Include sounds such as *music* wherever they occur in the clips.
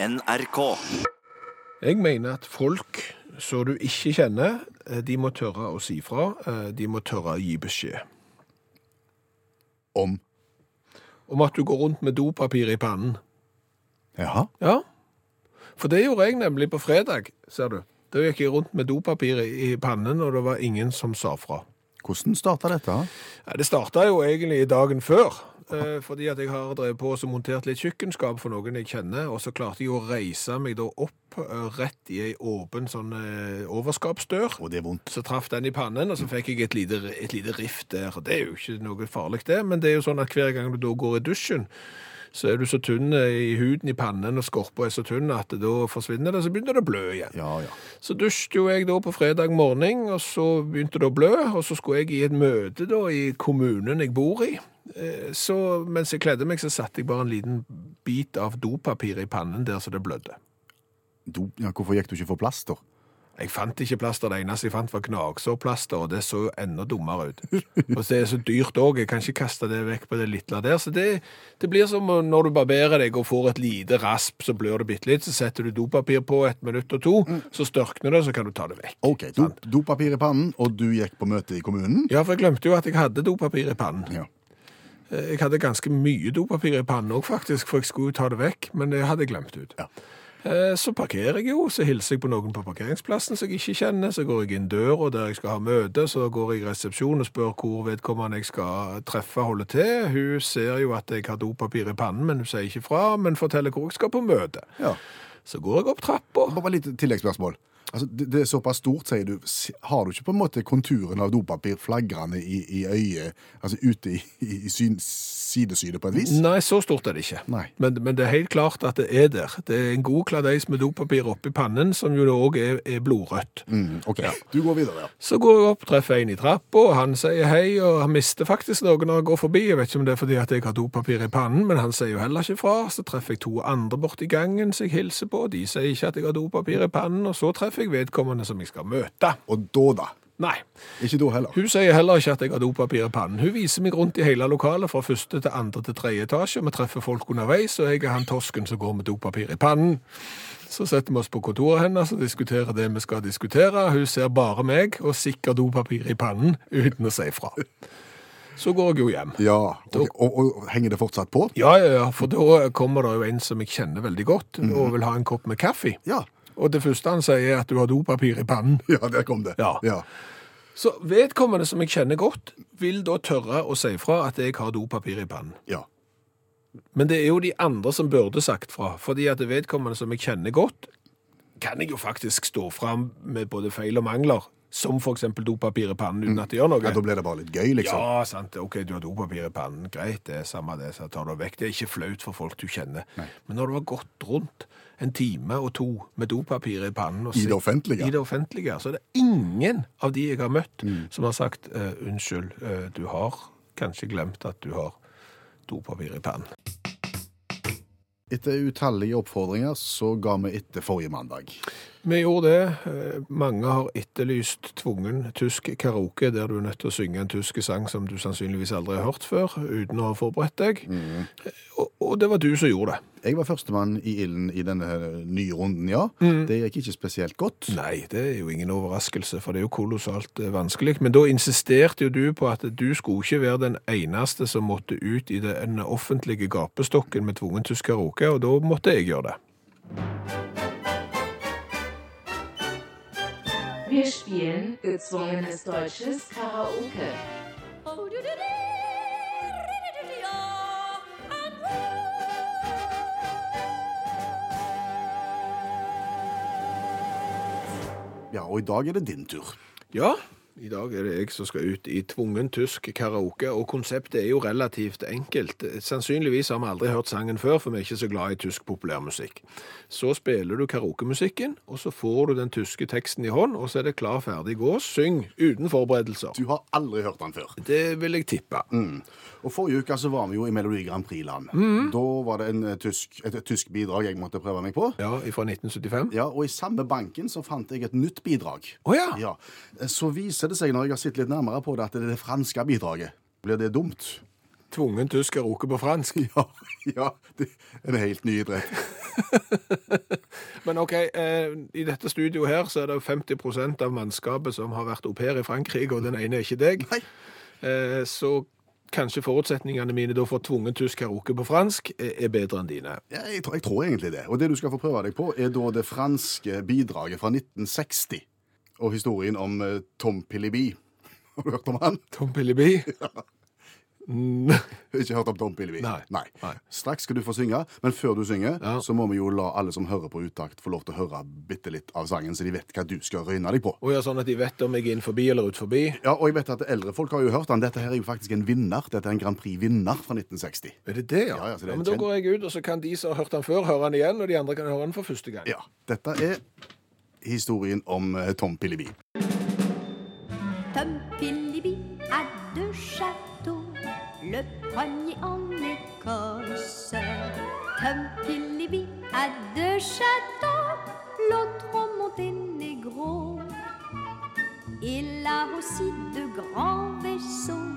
NRK. Jeg mener at folk som du ikke kjenner, eh, de må tørre å si fra. eh, De må tørre å gi beskjed. Om Om at du går rundt med dopapir i pannen. Jaha. Ja, for det gjorde jeg nemlig på fredag, ser du. Da gikk jeg rundt med dopapir i i pannen, og det var ingen som sa fra. Hvordan starta dette? Ja, det starta jo egentlig dagen før, eh, fordi at jeg har drevet på og montert litt kjøkkenskap for noen jeg kjenner, og så klarte jeg å reise meg da opp eh, rett i ei åpen sånn eh, overskapsdør. Og det er vondt. Så traff den i pannen, og så fikk jeg et lite, et lite rift der. Og Det er jo ikke noe farlig det, men det er jo sånn at hver gang du da går i dusjen, så er du så tynn i huden i pannen, og skorpa er så tynn at da forsvinner det, så begynner det å blø igjen. Ja, ja. Så dusjte jo jeg da på fredag morgen, og så begynte det å blø, og så skulle jeg i et møte da i kommunen jeg bor i. Eh, Så mens jeg kledde meg, så satte jeg bare en liten bit av dopapir i pannen der så det blødde. Do, ja. Hvorfor gikk du ikke for plaster? Jeg fant ikke plaster, det eneste jeg fant var gnagsårplaster, og det så jo enda dummere ut. *laughs* Og det er så dyrt òg, jeg kan ikke kaste det vekk på det lille der. Så det, det blir som når du barberer deg og får et lite rasp, så blør det bitte litt, så setter du dopapir på et minutt og to, så størkner det, så kan du ta det vekk. OK, do, dopapir i pannen, og du gikk på møte i kommunen? Ja, for jeg glemte jo at jeg hadde dopapir i pannen. Ja. Eh, Jeg hadde ganske mye dopapir i pannen òg, faktisk, for jeg skulle ta det vekk, men det hadde jeg glemt ut. Ja. Eh, Så parkerer jeg jo, så hilser jeg på noen på parkeringsplassen som jeg ikke kjenner, så går jeg inn døra der jeg skal ha møte, så går jeg i resepsjon og spør hvor vedkommende jeg skal treffe holde til. Hun ser jo at jeg har dopapir i pannen, men hun sier ikke fra, men forteller hvor jeg skal på møte. ja. Så går jeg opp trappa. Bare litt tilleggsspørsmål. Altså, det, er såpass stort, sier du. Har du ikke på en måte konturen av dopapir flagrende i, i øyet, altså ute i, i, i syn, sidesynet på et vis? Nei, så stort er det ikke. Men, men det er helt klart at det er der. Det er en god kladeis med dopapir oppi pannen, som jo òg er, er blodrødt. Mm, OK, du går videre, ja. Så går jeg opp, treffer en i trappa, og han sier hei, og han mister faktisk noe når han går forbi. Jeg vet ikke om det er fordi at jeg har dopapir i pannen, men han sier jo heller ikke fra. Så treffer jeg to andre borti gangen som jeg hilser på, de sier ikke at jeg har dopapir i pannen, og så treffer jeg vedkommende som jeg skal møte. Og da, da? Nei, Ikke da heller? hun sier heller ikke at jeg har dopapir i pannen. Hun viser meg rundt i hele lokalet, fra første til andre til tredje etasje. Vi treffer folk underveis, og jeg er han tosken som går med dopapir i pannen. Så setter vi oss på kontoret hennes og diskuterer det vi skal diskutere. Hun ser bare meg og sikker dopapir i pannen uten å si fra. Så går jeg jo hjem. Ja. og, Og, og henger det fortsatt på? Ja, ja, ja, for da kommer det jo en som jeg kjenner veldig godt, og vil ha en kopp med kaffe. Ja. Og det første han sier er at du har dopapir i pannen. *laughs* Ja, der kom det. Ja. ja. Så vedkommende som jeg kjenner godt, vil da tørre å si fra at jeg har dopapir i pannen. ja. Men det er jo de andre som burde sagt fra, fordi at vedkommende som jeg kjenner godt, kan jeg jo faktisk stå fram med både feil og mangler, som eksempel dopapir i pannen, uten at det gjør noe. Ja, Da ble det bare litt gøy, liksom. Ja, sant. Ok, du har dopapir i pannen. Greit, det er samme det, så tar du det vekk. Det er ikke flaut for folk du kjenner. Men når du har gått rundt en time og to med dopapir i pannen I det offentlige? I det offentlige, så er det ingen av de jeg har møtt som har sagt uh, unnskyld, uh, du har kanskje glemt at du har dopapir i pannen. Etter utallige oppfordringer så ga vi etter forrige mandag. Vi gjorde det. Eh, Mange har etterlyst tvungen tysk karaoke, der du er nødt til å synge en tysk sang som du sannsynligvis aldri har hørt før, uten å ha forberedt deg. Mm. Og, og det var du som gjorde det. Jeg var førstemann i ilden i denne nye runden, ja. Det gikk ikke spesielt godt. Nei, det er jo ingen overraskelse, for det er jo kolossalt eh, vanskelig. Men da insisterte jo du på at du skulle ikke være den eneste som måtte ut i den offentlige gapestokken med tvungen tysk karaoke, og da måtte jeg gjøre det. Wir spielen gezwungenes deutsches Karaoke. Ja, og i dag er det din tur. Ja, i dag er det jeg som skal ut i tvungen tysk karaoke, og konseptet er jo relativt enkelt. Sannsynligvis har vi aldri hørt sangen før, for vi er ikke så glad i tysk populærmusikk. Så spiller du karaokemusikken, og så får du den tyske teksten i hånd, og så er det klar, ferdig, gå, syng, uten forberedelser. Du har aldri hørt den før. Det vil jeg tippe. Og Forrige uke så var vi jo i Melodi Grand Prix-land. Da var det en, eh, tysk, et, et tysk bidrag jeg måtte prøve meg på. Ja, fra 1975. Ja, Og i samme banken så fant jeg et nytt bidrag. Å ja. Ja. Så viser det seg, når jeg har sett litt nærmere på det, at det er det franske bidraget. Blir det dumt? Tvungen tysk karaoke på fransk. *laughs* Ja, ja, det er en helt ny idrett. *laughs* Men OK, eh, i dette studioet her så er det jo 50% av mannskapet som har vært au pair i Frankrike, og den ene er ikke deg. Nei. Eh, så kanskje forutsetningene mine da for tvungen tysk karaoke på fransk er er bedre enn dine. Ja, jeg, tror, jeg tror egentlig det. Og det du skal få prøve deg på, er da det franske bidraget fra 1960. Og historien om eh, Tom Pilleby. Har du hørt om han? Tom Pilleby? *laughs* Mm, Ikke hørt om Tom Pilleby? Nei. Nei. Straks skal du få synge, men før du synger, Ja. så må vi jo la alle som hører på utakt, få lov til å høre bitte litt av sangen, så de vet hva du skal røyne deg på. og ja, sånn at de vet om jeg er inn forbi eller ut forbi. Ja, og jeg vet at eldre folk har jo hørt den. Dette her er jo faktisk en vinner. Dette er en Grand Prix-vinner fra 1960. Er det det, ja? Ja, ja, så det er men Da går jeg ut, og så kan de som har hørt den før, høre den igjen, og de andre kan høre den for første gang. Ja, dette er historien om eh, Tom Pilleby. Tom le premier en Écosse. Tom Philippe a deux châteaux, l'autre au Monténégro. Il a aussi de grands vaisseaux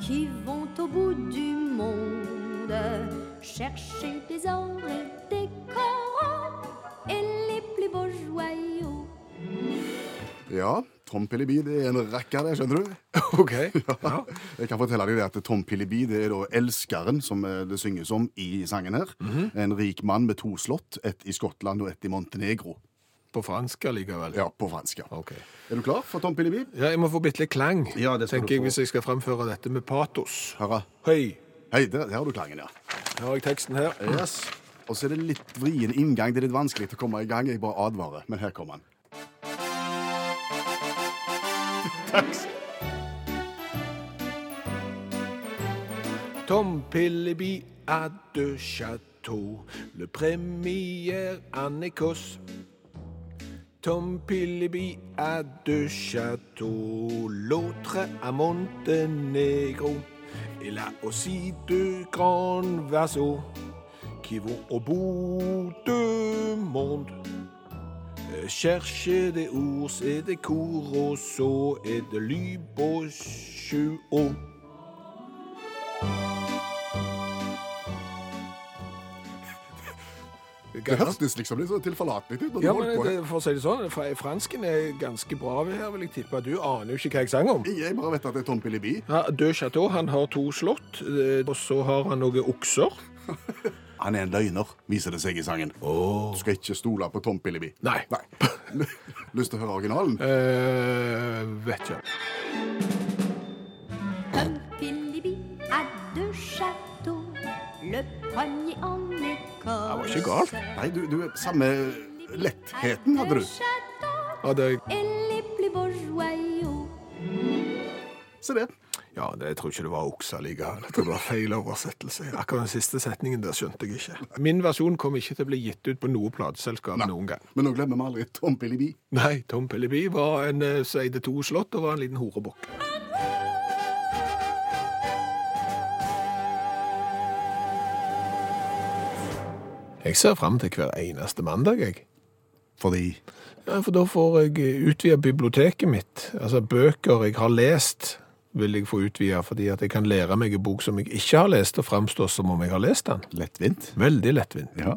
qui vont au bout du monde chercher des ors et des coraux et les plus beaux joyaux. Tom Pilleby det er en rekke av det, skjønner du. *laughs* OK. *laughs* Ja. Jeg kan fortelle deg det at Tom Pilleby det er da elskeren som eh, det synges om i sangen her. En rik mann med to slott, ett i Skottland og ett i Montenegro. På fransk allikevel. Ja, på fransk. ja. OK. Er du klar for Tom Pilleby? Ja, jeg må få bitte litt klang, Ja, det tenker jeg, hvis jeg skal fremføre dette med patos. Høre. Høy. Hei, der, der har du klangen, ja. her har jeg teksten her. Yes. Og så er det litt vrien inngang. Det er litt vanskelig å komme i gang. Jeg bare advarer. Men her kommer han. Tom Pilleby a deux châteaux, le premier en Écosse. Tom Pilleby a deux châteaux, l'autre à Monténégro. Il a aussi deux grands vaisseaux qui vont au bout du monde. Euh, Chercher des ours et des corossos et de l'hybochuo. Det hørtes liksom litt sånn tilforlatelig ut. Ja, men det, for å si det sånn, fransken er ganske bra ved her, vil jeg tippe. Du aner jo ikke hva jeg sang om. Jeg bare vet at det er Tom Pilleby. Ja, De Chateau han har to slott, eh, og så har han noen okser. *laughs* Han er en løgner, viser det seg i sangen. Du skal ikke stole på Tom Pilleby. Nei. *laughs* Nei. Lyst til å høre originalen? Uh, vet ikke. Tom Pilleby er deux chateau, le premier en Écosse. var ikke galt. Nei, du, du samme lettheten hadde du. Hadde jeg. Se det. Ja det, jeg tror ikke det var okse likevel. Jeg tror det var feil oversettelse. Akkurat den siste setningen der skjønte jeg ikke. Min versjon kommer ikke til å bli gitt ut på noe plateselskap noen gang. Men nå glemmer vi aldri Tom Pilleby. Nei, Tom Pelleby var en eh, som eide to slott og var en liten horebukk. Jeg ser fram til hver eneste mandag, jeg. Fordi Ja, for da får jeg utvida biblioteket mitt. Altså bøker jeg har lest, vil jeg få utvida, fordi at jeg kan lære meg en bok som jeg ikke har lest, og framstå som om jeg har lest den. lettvint. Veldig lettvint. Ja.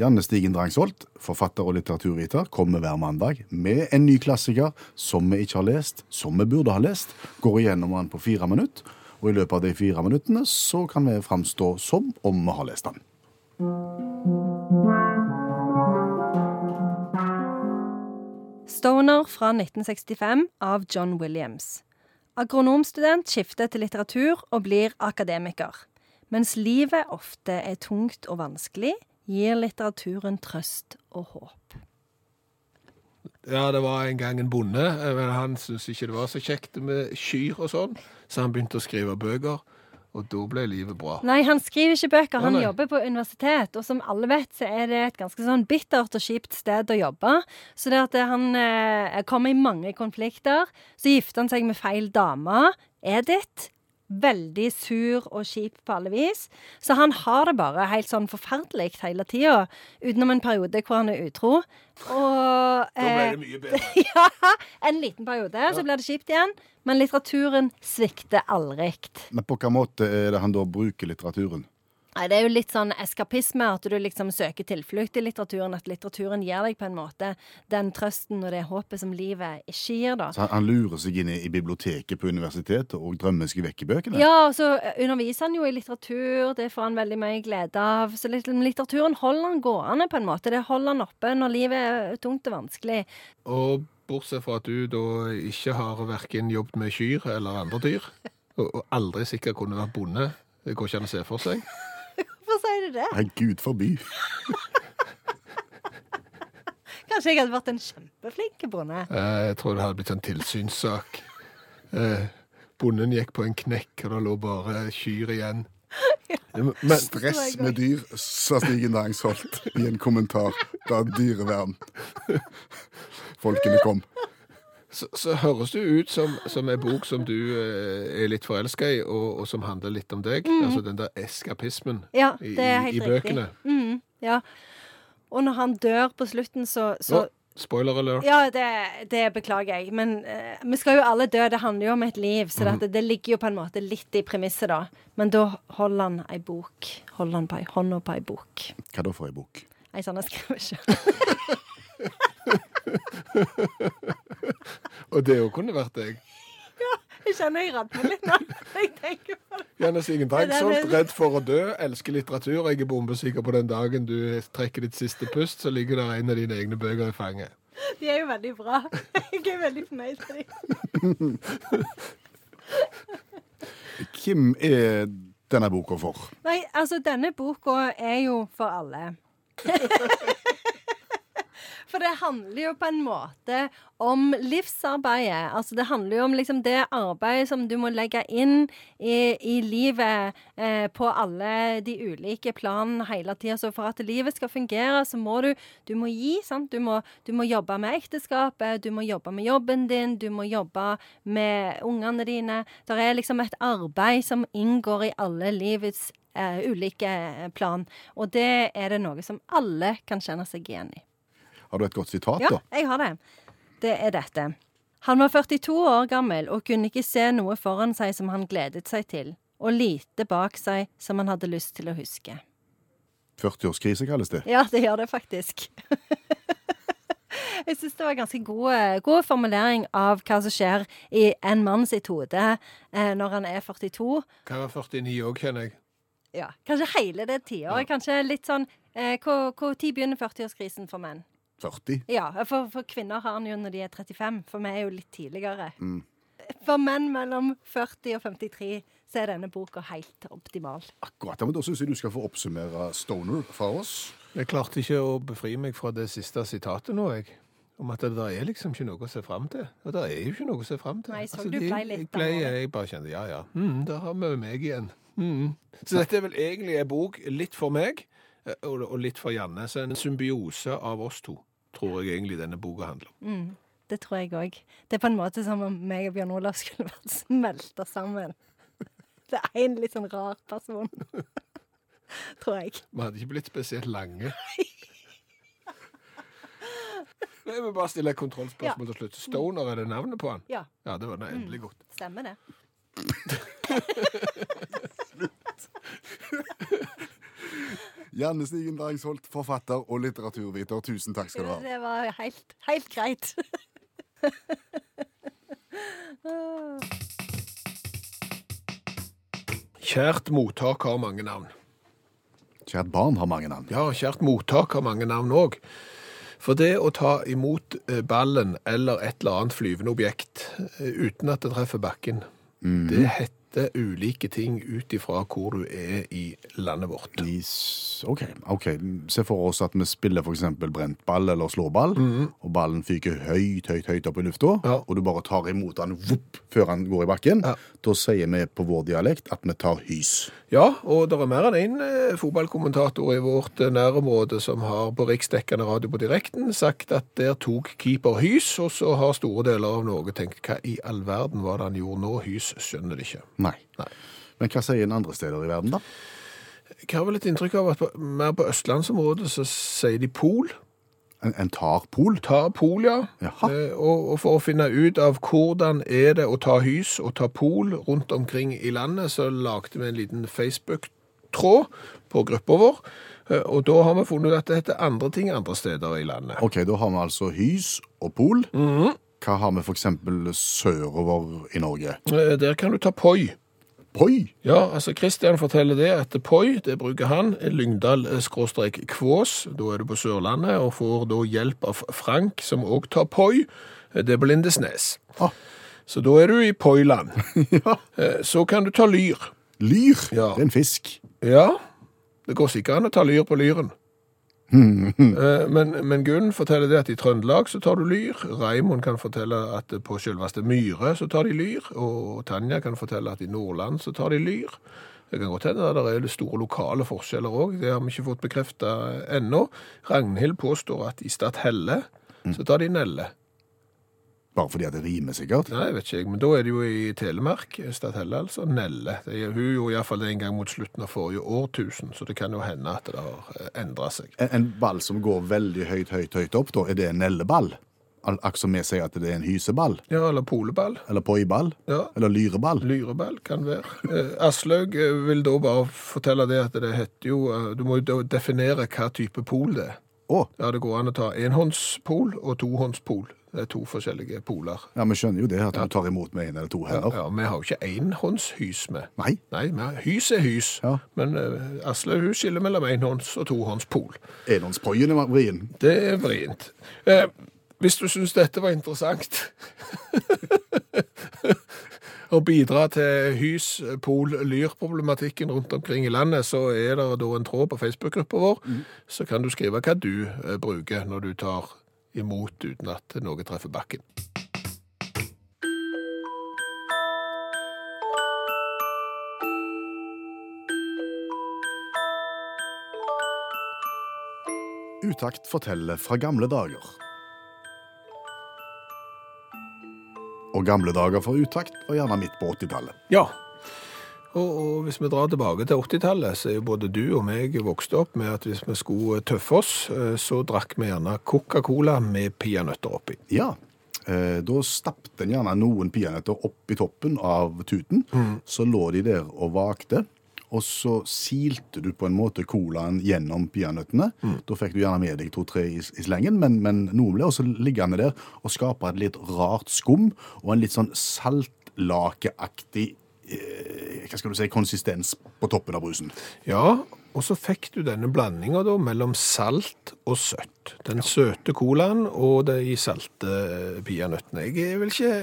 Janne Stigen Drangsholt, forfatter og litteraturviter, kommer hver mandag med en ny klassiker som vi ikke har lest, som vi burde ha lest. Går igjennom den på fire minutter, og i løpet av de fire minuttene så kan vi framstå som om vi har lest den. Stoner fra 1965 av John Williams. Agronomstudent skifter til litteratur og blir akademiker. Mens livet ofte er tungt og vanskelig, gir litteraturen trøst og håp. Ja, det var en gang en bonde, eh, men han syntes ikke det var så kjekt med kyr og sånn, så han begynte å skrive bøker, og da ble livet bra. Nei, han skriver ikke bøker, han nei, nei. jobber på universitet. Og som alle vet, så er det et ganske sånn bittert og kjipt sted å jobbe. Så det at han eh, kommer i mange konflikter. Så gifter han seg med feil dame, Edith. Veldig sur og kjip på alle vis. Så han har det bare helt sånn forferdelig hele tida, utenom en periode hvor han er utro. Og Da ble eh, det mye bedre. *laughs* ja, en liten periode, så blir det kjipt igjen. Men litteraturen svikter aldri. Men på hvilken måte er det han da bruker litteraturen? Nei, Det er jo litt sånn eskapisme, at du liksom søker tilflukt i litteraturen. At litteraturen gir deg på en måte den trøsten og det håpet som livet ikke gir, da. Så han, lurer seg inn i, i biblioteket på universitetet og drømmer seg vekk i bøkene? Ja, og så underviser han jo i litteratur, det får han veldig mye glede av. Så litteraturen holder han gående, på en måte. Det holder han oppe når livet er tungt og vanskelig. Og bortsett fra at du da ikke har verken jobbet med kyr eller andre dyr, og aldri sikkert kunne vært bonde, det går ikke an å se for seg. Hvorfor sier du det? Nei, gud forby. Kanskje jeg hadde vært en kjempeflink bonde. Eh, Jeg tror det hadde blitt en tilsynssak. Eh, Bonden gikk på en knekk, og det lå bare kyr igjen. Men stress med dyr, sa Stigen Næringsholt i en kommentar da dyrevern Folkene kom. Så, så høres det ut som, som en bok som du eh, er litt forelska i, og, og som handler litt om deg. Altså den der eskapismen Ja, i, det er helt i riktig. bøkene. Mm, ja. Og når han dør på slutten, så, så Å, spoiler alert. Ja, det, det beklager jeg. Men eh, vi skal jo alle dø. Det handler jo om et liv. Så mm. det, det ligger jo på en måte litt i premisset, da. Men da holder han ei bok. Holder han på ei hånda på ei bok. Hva da for ei bok? Ei sånn jeg skriver ikke. *laughs* Og det òg kunne vært deg. Ja, Jeg kjenner jeg radner litt nå. *laughs* Jeg tenker på det. Janne Sigen Drangsholt, redd for å dø, elsker litteratur. Jeg er bombesikker på den dagen du trekker ditt siste pust, så ligger der en av dine egne bøker i fanget. De er jo veldig bra. *laughs* Jeg er veldig fornøyd med dem. Hvem er denne boka for? Nei, altså, denne boka er jo for alle. For det handler jo på en måte om livsarbeidet. Altså det handler jo om liksom det arbeidet som du må legge inn i, i livet eh, på alle de ulike planene hele tida. Så for at livet skal fungere, så må du, du må gi. sant? Du må, du må jobbe med ekteskapet, du må jobbe med jobben din, du må jobbe med ungene dine. Det er liksom et arbeid som inngår i alle livets eh, ulike plan. Og det er det noe som alle kan kjenne seg igjen i. Har du et godt sitat, Ja, da? jeg har det. Det er dette. Han var 42 år gammel og kunne ikke se noe foran seg som han gledet seg til, og lite bak seg som han hadde lyst til å huske. 40-årskrise kalles det. Ja, det gjør det faktisk. *laughs* Jeg syns det var ganske god, god formulering av hva som skjer i en mann sitt hode eh, når han er 42. Kan være 49 òg, kjenner jeg. Ja, Kanskje hele det tiåret. Kanskje litt sånn eh, Hvor hvor tid begynner 40-årskrisen for menn? 40. Ja, for, for kvinner har den jo når de er 35, for vi er jo litt tidligere. Mm. For menn mellom 40 og 53 så er denne boka helt optimal. Akkurat. Men Da syns jeg du skal få oppsummere Stoner fra oss. Jeg klarte ikke å befri meg fra det siste sitatet nå, jeg. Om at det der er liksom ikke noe å se fram til. Og det er jo ikke noe å se fram til. Nei, så Altså, du ble litt jeg, ble, jeg bare kjente ja, ja. Mm, der har vi meg igjen. Mm. Så dette er vel egentlig en bok litt for meg eh, og, og litt for Janne. Så en symbiose av oss to, tror jeg egentlig denne boka handler om. Mm, det tror jeg òg. Det er på en måte som om meg og Bjørn Olav skulle vært *laughs* smelta sammen. Det er en litt sånn rar person. *laughs* tror jeg. Vi hadde ikke blitt spesielt lange. *laughs* Nei, Vi bare stiller et kontrollspørsmål til slutt. Stoner, er det navnet på han? Ja, Ja, det var det endelig godt. stemmer det. Janne Stigen Drangsholt, forfatter og litteraturviter, tusen takk skal du ha. Det var helt, helt greit. Kjært mottak har mange navn. Kjært barn har mange navn. Ja, kjært mottak har mange navn òg. For det å ta imot eh, ballen eller et eller annet flyvende objekt eh, uten at det treffer bakken, det heter ulike ting ut ifra hvor du er i landet vårt. I OK. ok. Se for oss at vi spiller f.eks. brentball eller slåball, og ballen fyker høyt, høyt, høyt opp i lufta, Ja. og du bare tar imot den vopp, før han går i bakken. Ja. Da sier vi på vår dialekt at vi tar hys. Ja, og det er mer enn én eh, fotballkommentator i vårt eh, nærområde som har på riksdekkende radio på direkten sagt at der tok keeper hys, og så har store deler av Norge tenkt hva i all verden var det han gjorde nå? Hys skjønner det ikke. Nei. Nei. Men hva sier en andre steder i verden, da? Jeg har vel et inntrykk av at på, mer på østlandsområdet så sier de pol. En, en tar pol? Ta pol, ja. Eh, og, og for å finne ut av hvordan er det å ta hys og ta pol rundt omkring i landet, så lagde vi en liten Facebook-tråd på gruppa vår. Eh, og da har vi funnet ut at det heter andre ting andre steder i landet. Ok, da har vi altså hys og pol. Mhm. Hva har vi eksempel sørover i Norge? Eh, Der kan du ta poi. Poi! Ja, altså Kristian forteller det at poi, det bruker han, Lyngdal-Kvås, da er du på Sørlandet, og får da hjelp av Frank, som også tar poi, det er på Lindesnes. Ah. Så da er du i poiland. *laughs* Ja. Eh, Så kan du ta lyr. Lyr! Ja. Det er en fisk. Ja, det går sikkert an å ta lyr på lyren. Eh, Men, men Gunn forteller det at i Trøndelag så tar du lyr. Raimond kan fortelle at på selveste Myre så tar de lyr. Og Tanja kan fortelle at i Nordland så tar de lyr. Det kan godt hende det er store lokale forskjeller òg. Det har vi ikke fått bekrefta ennå. Ragnhild påstår at i Stathelle så tar de nelle. Bare fordi at det rimer, sikkert. Nei, jeg vet ikke jeg, men da er det jo i Telemark. Stathelle altså. Nelle. Det er, hun gjorde iallfall det en gang mot slutten av forrige årtusen, så det kan jo hende at det har endra seg. En, en ball som går veldig høyt, høyt, høyt opp, da, er det en nelleball? Al- Akkurat som vi sier at det er en hyseball? Ja, eller poleball. Eller poiball? Ja. Eller lyreball? Lyreball kan være. Eh, Aslaug eh, vil da bare fortelle det at det heter jo eh, Du må jo definere hva type pol det er. Å, Ja, det går an å ta enhåndspol og tohåndspol. Det er to forskjellige poler. ja, vi skjønner jo det, at du tar imot med en eller to Ja, hender. ja, Vi har jo ikke enhåndshys med. Nei. Nei, har- hys er hys. Ja. Men uh, Aslaug hun skiller mellom enhånds- og tohåndspol. Enhåndspoien er vrien. Det er vrient. Eh, hvis du syns dette var interessant *laughs* *laughs* å bidra til hys, pol, lyr-problematikken rundt omkring i landet, så er det da en tråd på Facebook-gruppa vår. Så kan du skrive hva du eh, bruker når du tar imot uten at noe treffer bakken. Utakt forteller fra gamle dager. Og gamle dager for utakt og gjerne midt på 80-tallet. Ja. Og, og hvis vi drar tilbake til 80-tallet, så er jo både du og meg vokst opp med at hvis vi skulle tøffe oss, eh, så drakk vi gjerne Coca-Cola med peanøtter oppi. Ja, eh, da stappte en gjerne noen peanøtter opp i toppen av tuten. Så lå de der og vakte. Og så silte du på en måte colaen gjennom peanøttene. Da fikk du gjerne med deg to-tre i, i slengen, men, men noen ble også liggende der og skape et litt rart skum og en litt sånn saltlakeaktig eh, hva skal du si, konsistens på toppen av brusen. Ja, og så fikk du denne blandinga mellom salt og søtt. Den søte colaen og de salte eh, peanøttene. Jeg er vel ikke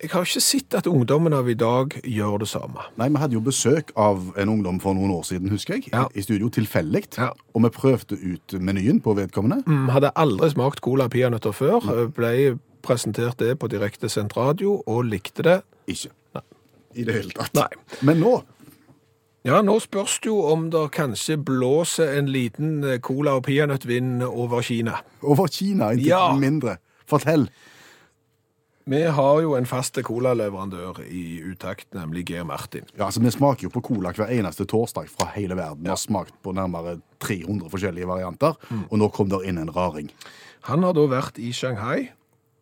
Jeg har ikke sett at ungdommen av i dag gjør det samme. Nei, Vi hadde jo besøk av en ungdom for noen år siden, husker jeg, Ja. i studio tilfeldig. Ja. Og vi prøvde ut menyen på vedkommende. Mm, Hadde aldri smakt cola peanøtter før. Ble presentert det på direkte sendt radio, og likte det. Ikke. I det hele tatt. Nei. Men nå Ja, nå spørs det jo om det kanskje blåser en liten eh, cola- og peanøttvind over Kina. over Kina, intet Ja. mindre. Fortell. Vi har jo en faste colaleverandør i utakt, nemlig Geir Martin. Ja, altså Vi smaker jo på cola hver eneste torsdag fra hele verden. Vi har smakt på nærmere 300 forskjellige varianter, og nå kom der inn en raring. Han har da vært i Shanghai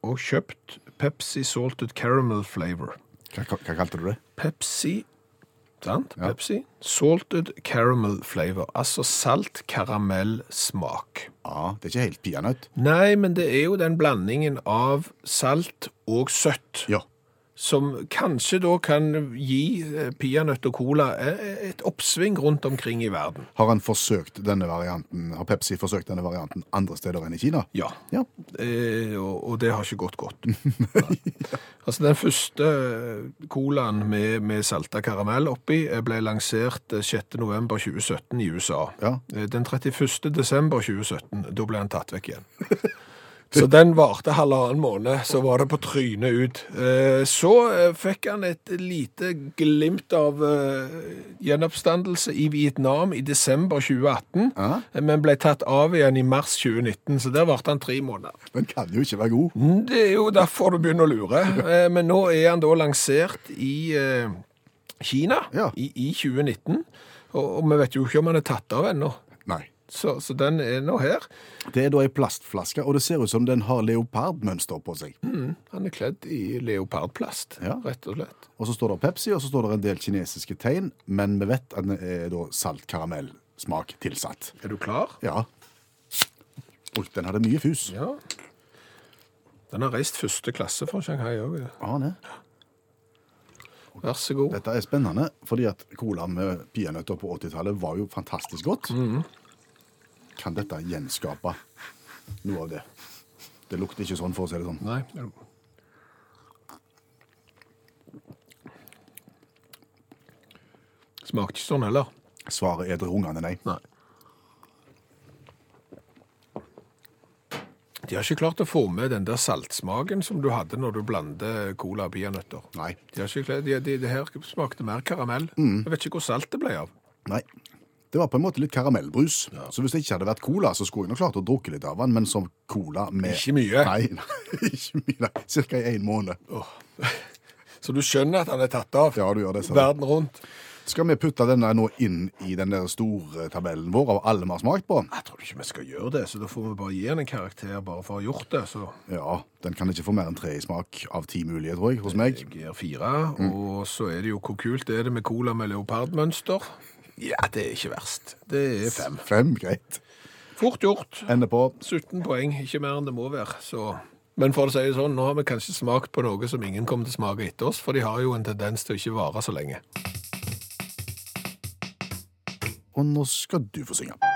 og kjøpt Pepsi Salted Caramel Flavor. Hva, hva kalte du det? Pepsi, sant? Ja. Pepsi. Salted Caramel Flavor, altså salt karamellsmak. Ja, Det er ikke helt peanøtt. Nei, men det er jo den blandingen av salt og søtt Ja. Som kanskje da kan gi eh, peanøtt og cola eh, et oppsving rundt omkring i verden. Har han forsøkt denne varianten, har Pepsi forsøkt denne varianten andre steder enn i Kina? Ja, Ja. eh, og, og det har ikke gått godt. *laughs* Altså Den første eh, colaen med, med salta karamell oppi eh, ble lansert eh, 6. november 2017 i USA. Ja. Eh, Den 31. desember 2017, da ble han tatt vekk igjen. *laughs* Så den varte halvannen måned, så var det på trynet ut. Eh, Så eh, fikk han et lite glimt av eh, gjenoppstandelse i Vietnam i desember 2018, Ja. eh, men ble tatt av igjen i mars 2019, så der varte han tre måneder. Men kan jo ikke være god. Mm, Det er jo derfor du begynner å lure. *laughs* Men nå er han da lansert i Kina Ja. i, i 2019, og, og vi vet jo ikke om han er tatt av ennå. Nei. Så, så den er nå her. Det er da ei plastflaske, og det ser ut som den har leopardmønster på seg. Han er kledd i leopardplast, Ja. rett og slett. Og så står det Pepsi, og så står det en del kinesiske tegn, men vi vet at den er da saltkaramellsmak tilsatt. Er du klar? Ja. Oi, den hadde mye fus. Ja. Den har reist første klasse fra Shanghai òg. Ja. Vær så god. Dette er spennende, fordi at cola med peanøtter på 80-tallet var jo fantastisk godt. Kan dette gjenskape noe av det? Det lukter ikke sånn, for å si det sånn. Nei. Smakte ikke sånn heller. Svaret er drungende nei. Nei. De har ikke klart å få med den der saltsmaken som du hadde når du blander cola og peanøtter. Nei. De har ikke klart, de, de, det her smakte mer karamell. Jeg vet ikke hvor salt det ble av. Nei. Det var på en måte litt karamellbrus. Så hvis det ikke hadde vært cola, så skulle jeg nok klart å drukke litt av den, men som cola med Ikke mye. Nei, *laughs* nei ikke mye. Nei. Cirka i en måned. *laughs* Så du skjønner at han er tatt av Ja, du gjør det. Sånn. verden rundt. Skal vi putte denne nå inn i den der store tabellen vår av alle vi har smakt på? Jeg tror ikke vi skal gjøre det, så da får vi bare gi den en karakter bare for å ha gjort det. Så Ja, den kan ikke få mer enn tre i smak av ti mulige, tror jeg, hos meg. jeg gir fire. Og så er det jo hvor kult er det med cola med leopardmønster. Ja, det er ikke verst. Det er fem. Fem, greit. Fort gjort. Ender på 17 poeng, ikke mer enn det må være. Så. Men for å si det sånn, nå har vi kanskje smakt på noe som ingen kommer til å smake etter oss, for de har jo en tendens til å ikke vare så lenge. Og nå skal du få synge.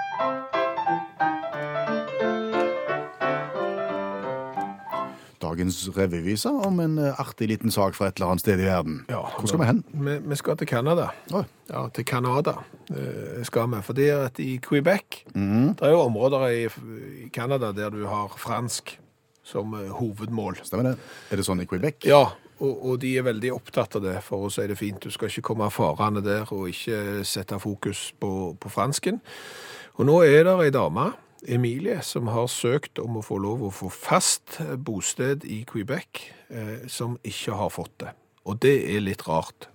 Dagens revyvise om en eh, artig liten sak fra et eller annet sted i verden. Ja, Hvor skal vi hen? Vi, vi skal til Canada. Oi. Ja, til Canada eh, skal vi. Fordi at i Quebec, det er jo områder i, i Canada der du har fransk som eh, hovedmål. Stemmer det? Er det sånn i Quebec? Ja, og, og de er veldig opptatt av det, for å si det fint. Du skal ikke komme farende der og ikke sette fokus på, på fransken. Og nå er det ei dame, Emilie, som har søkt om å få lov å få fast bosted i Quebec, eh, som ikke har fått det. Og det er litt rart.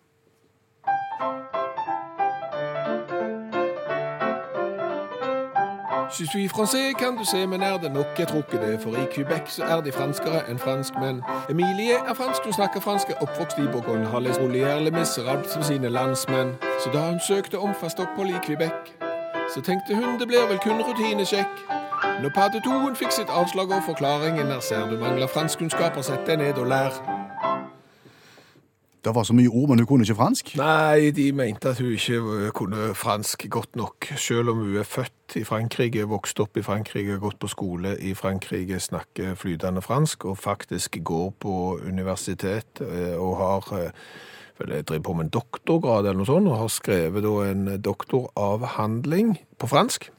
Je suis français, kan du se, men er det nok? Jeg tror ikke det, for i Quebec så er de franskere enn franskmenn. Emilie er fransk, hun snakker fransk, er oppvokst i Bourgogne, har lest Molière Le Miserable som sine landsmenn. Så da hun søkte om fast opphold i Quebec, så tenkte hun det blir vel kun rutinesjekk. Når padde to hun fikk sitt avslag og forklaringen er ser du mangler franskkunnskaper, sett deg ned og lær. Det var så mye ord, men hun kunne ikke fransk. Nei, de mente at hun ikke øh, kunne fransk godt nok, selv om hun er født i Frankrike, vokst opp i Frankrike, gått på skole i Frankrike, snakker flytende fransk, og faktisk går på universitet øh, og har øh, vel, jeg driver på med en doktorgrad eller noe sånt, og har skrevet en doktoravhandling på fransk.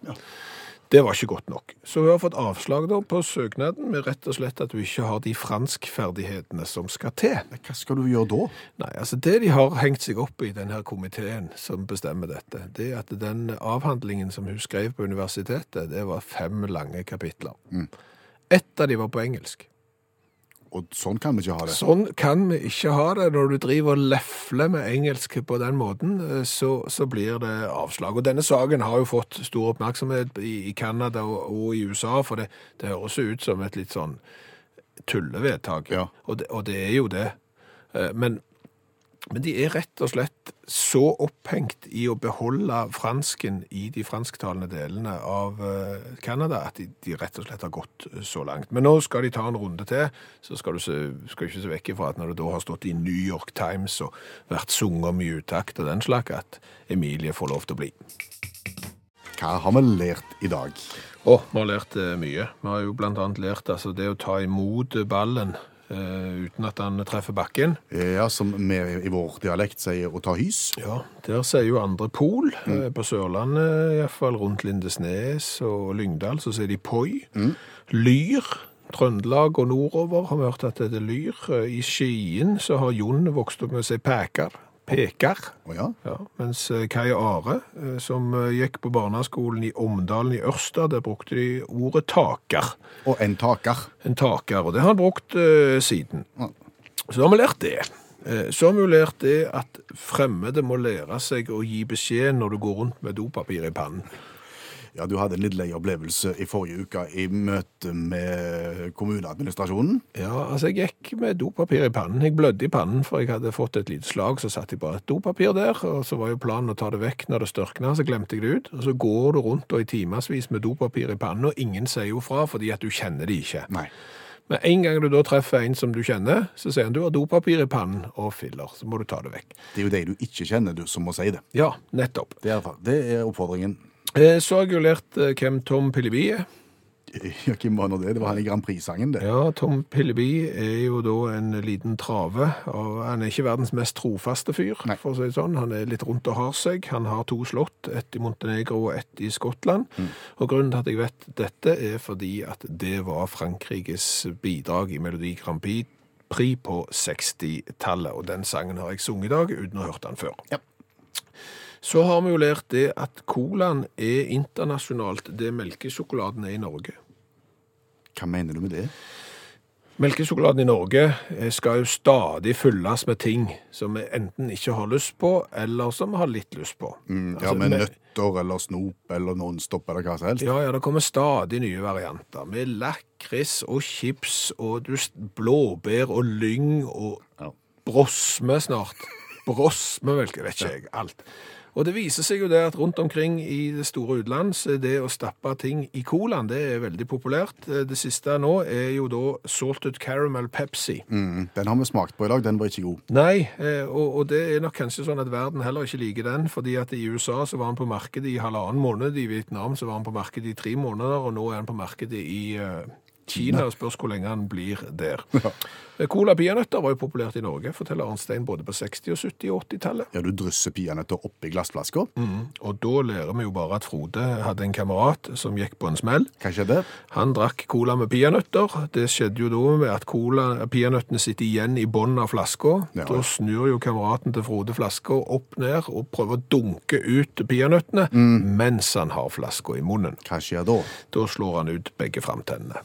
Det var ikke godt nok. Så hun har fått avslag da på søknaden med rett og slett at hun ikke har de franskferdighetene som skal til. Hva skal du gjøre da? Nei, altså det de har hengt seg opp i denne komiteen som bestemmer dette, det er at den avhandlingen som hun skrev på universitetet, det var fem lange kapitler. Ett av de var på engelsk. Og sånn kan vi ikke ha det. Sånn kan vi ikke ha det. Når du driver og lefler med engelsk på den måten, eh, så, så blir det avslag. Og denne saken har jo fått stor oppmerksomhet i, Canada og, og i USA, for det, det høres jo ut som et litt sånn tullevedtak. Ja. Og, det, og det er jo det. Eh, Men, men de er rett og slett så opphengt i å beholde fransken i de fransktalende delene av eh, Canada at de, de rett og slett har gått eh, så langt. Men nå skal de ta en runde til, så skal du, se, skal ikke se vekk ifra at når det da har stått i New York Times og vært sunget i utakt og den slags, at Emilie får lov til å bli. Hva har vi lært i dag? Å, vi har lært eh, mye. Vi har jo annet lært altså, det å ta imot ballen eh, uten at han treffer bakken. Ja, som vi i vår dialekt sier å ta hys. Ja, der sier jo andre pol. Eh, På Sørlandet, iallfall rundt Lindesnes og Lyngdal, så sier de poi. Lyr Trøndelag og nordover har vi hørt at det er lyr. Eh, I Skien så har Jon vokst opp med å si peker. Peker. Oh, ja. Ja, mens eh, Kai Are, eh, som eh, gikk på barneskolen i Omdalen i Ørsta, der brukte de ordet taker. Og en taker. En taker, og det har han brukt uh, siden. Ja. Så har vi lært det. Så har vi lært det at fremmede må lære seg å gi beskjed når du går rundt med dopapir i pannen. Ja, du hadde en litt lei opplevelse i forrige uke i møte med kommuneadministrasjonen. Ja, altså jeg gikk med dopapir i pannen. Jeg blødde i pannen, for jeg hadde fått et lite slag, så satt jeg bare et dopapir der, og så var jo planen å ta det vekk når det størkna, så glemte jeg det ut. Og så går du rundt og i timevis med dopapir i pannen, og ingen sier jo fra fordi at du kjenner det ikke. Nei. Men en gang du da treffer en som du kjenner, så sier han du har dopapir i pannen og filler, så må du ta det vekk. Det er jo de du ikke kjenner, du, som må si det. Ja, nettopp. Det er, det er oppfordringen. Eh, Så har jeg jo lært eh, hvem Tom Pilleby er. Ja, Hvem var nå det? Det var han i Grand Prix-sangen, det. Ja, Tom Pilleby er jo da en liten trave, og han er ikke verdens mest trofaste fyr, Nei. for å si det sånn. Han er litt rundt og har seg. Han har to slott, ett i Montenegro og ett i Skottland. Og grunnen til at jeg vet dette er fordi at det var Frankrikes bidrag i Melodi Grand Prix på 60-tallet, og den sangen har jeg sunget i dag uten å ha hørt den før. Ja. Så har vi jo lært det at colaen er internasjonalt det melkesjokoladen er i Norge. Hva mener du med det? Melkesjokoladen i Norge eh, skal jo stadig fylles med ting som vi enten ikke har lyst på, eller som vi har litt lyst på. Mm, ja, Altså, med me- nøtter eller snop eller Nonstop eller hva som helst? Ja, ja, det kommer stadig nye varianter, med lakris og chips og blåbær og lyng og Ja. brosme snart. Brosme melk, vet ikke jeg, alt. Og det viser seg jo det at rundt omkring i det store utland, så er det å stappe ting i colaen, det er veldig populært. Det siste nå er jo da salted caramel Pepsi. Mm, den har vi smakt på i dag, den var ikke god. Nei, eh, og, og det er nok kanskje sånn at verden heller ikke liker den, fordi at i USA så var den på markedet i halvannen måned, i Vietnam så var den på markedet i tre måneder, og nå er den på markedet i eh, Kina, spørs hvor lenge han blir der. *laughs* Ja. Cola peanøtter var jo populært i Norge, forteller Arnstein, både på 60-, og 70- og 80-tallet. Ja, du drysser peanøtter oppi glassflasker. Mm. Og da lærer vi jo bare at Frode hadde en kamerat som gikk på en smell. Hva skjedde? Han drakk cola med peanøtter. Det skjedde jo da med at peanøttene sitter igjen i bunnen av flaska. Ja. Da snur jo kameraten til Frode flaska opp ned og prøver å dunke ut peanøttene mens han har flaska i munnen. Hva skjer da? Da slår han ut begge framtennene.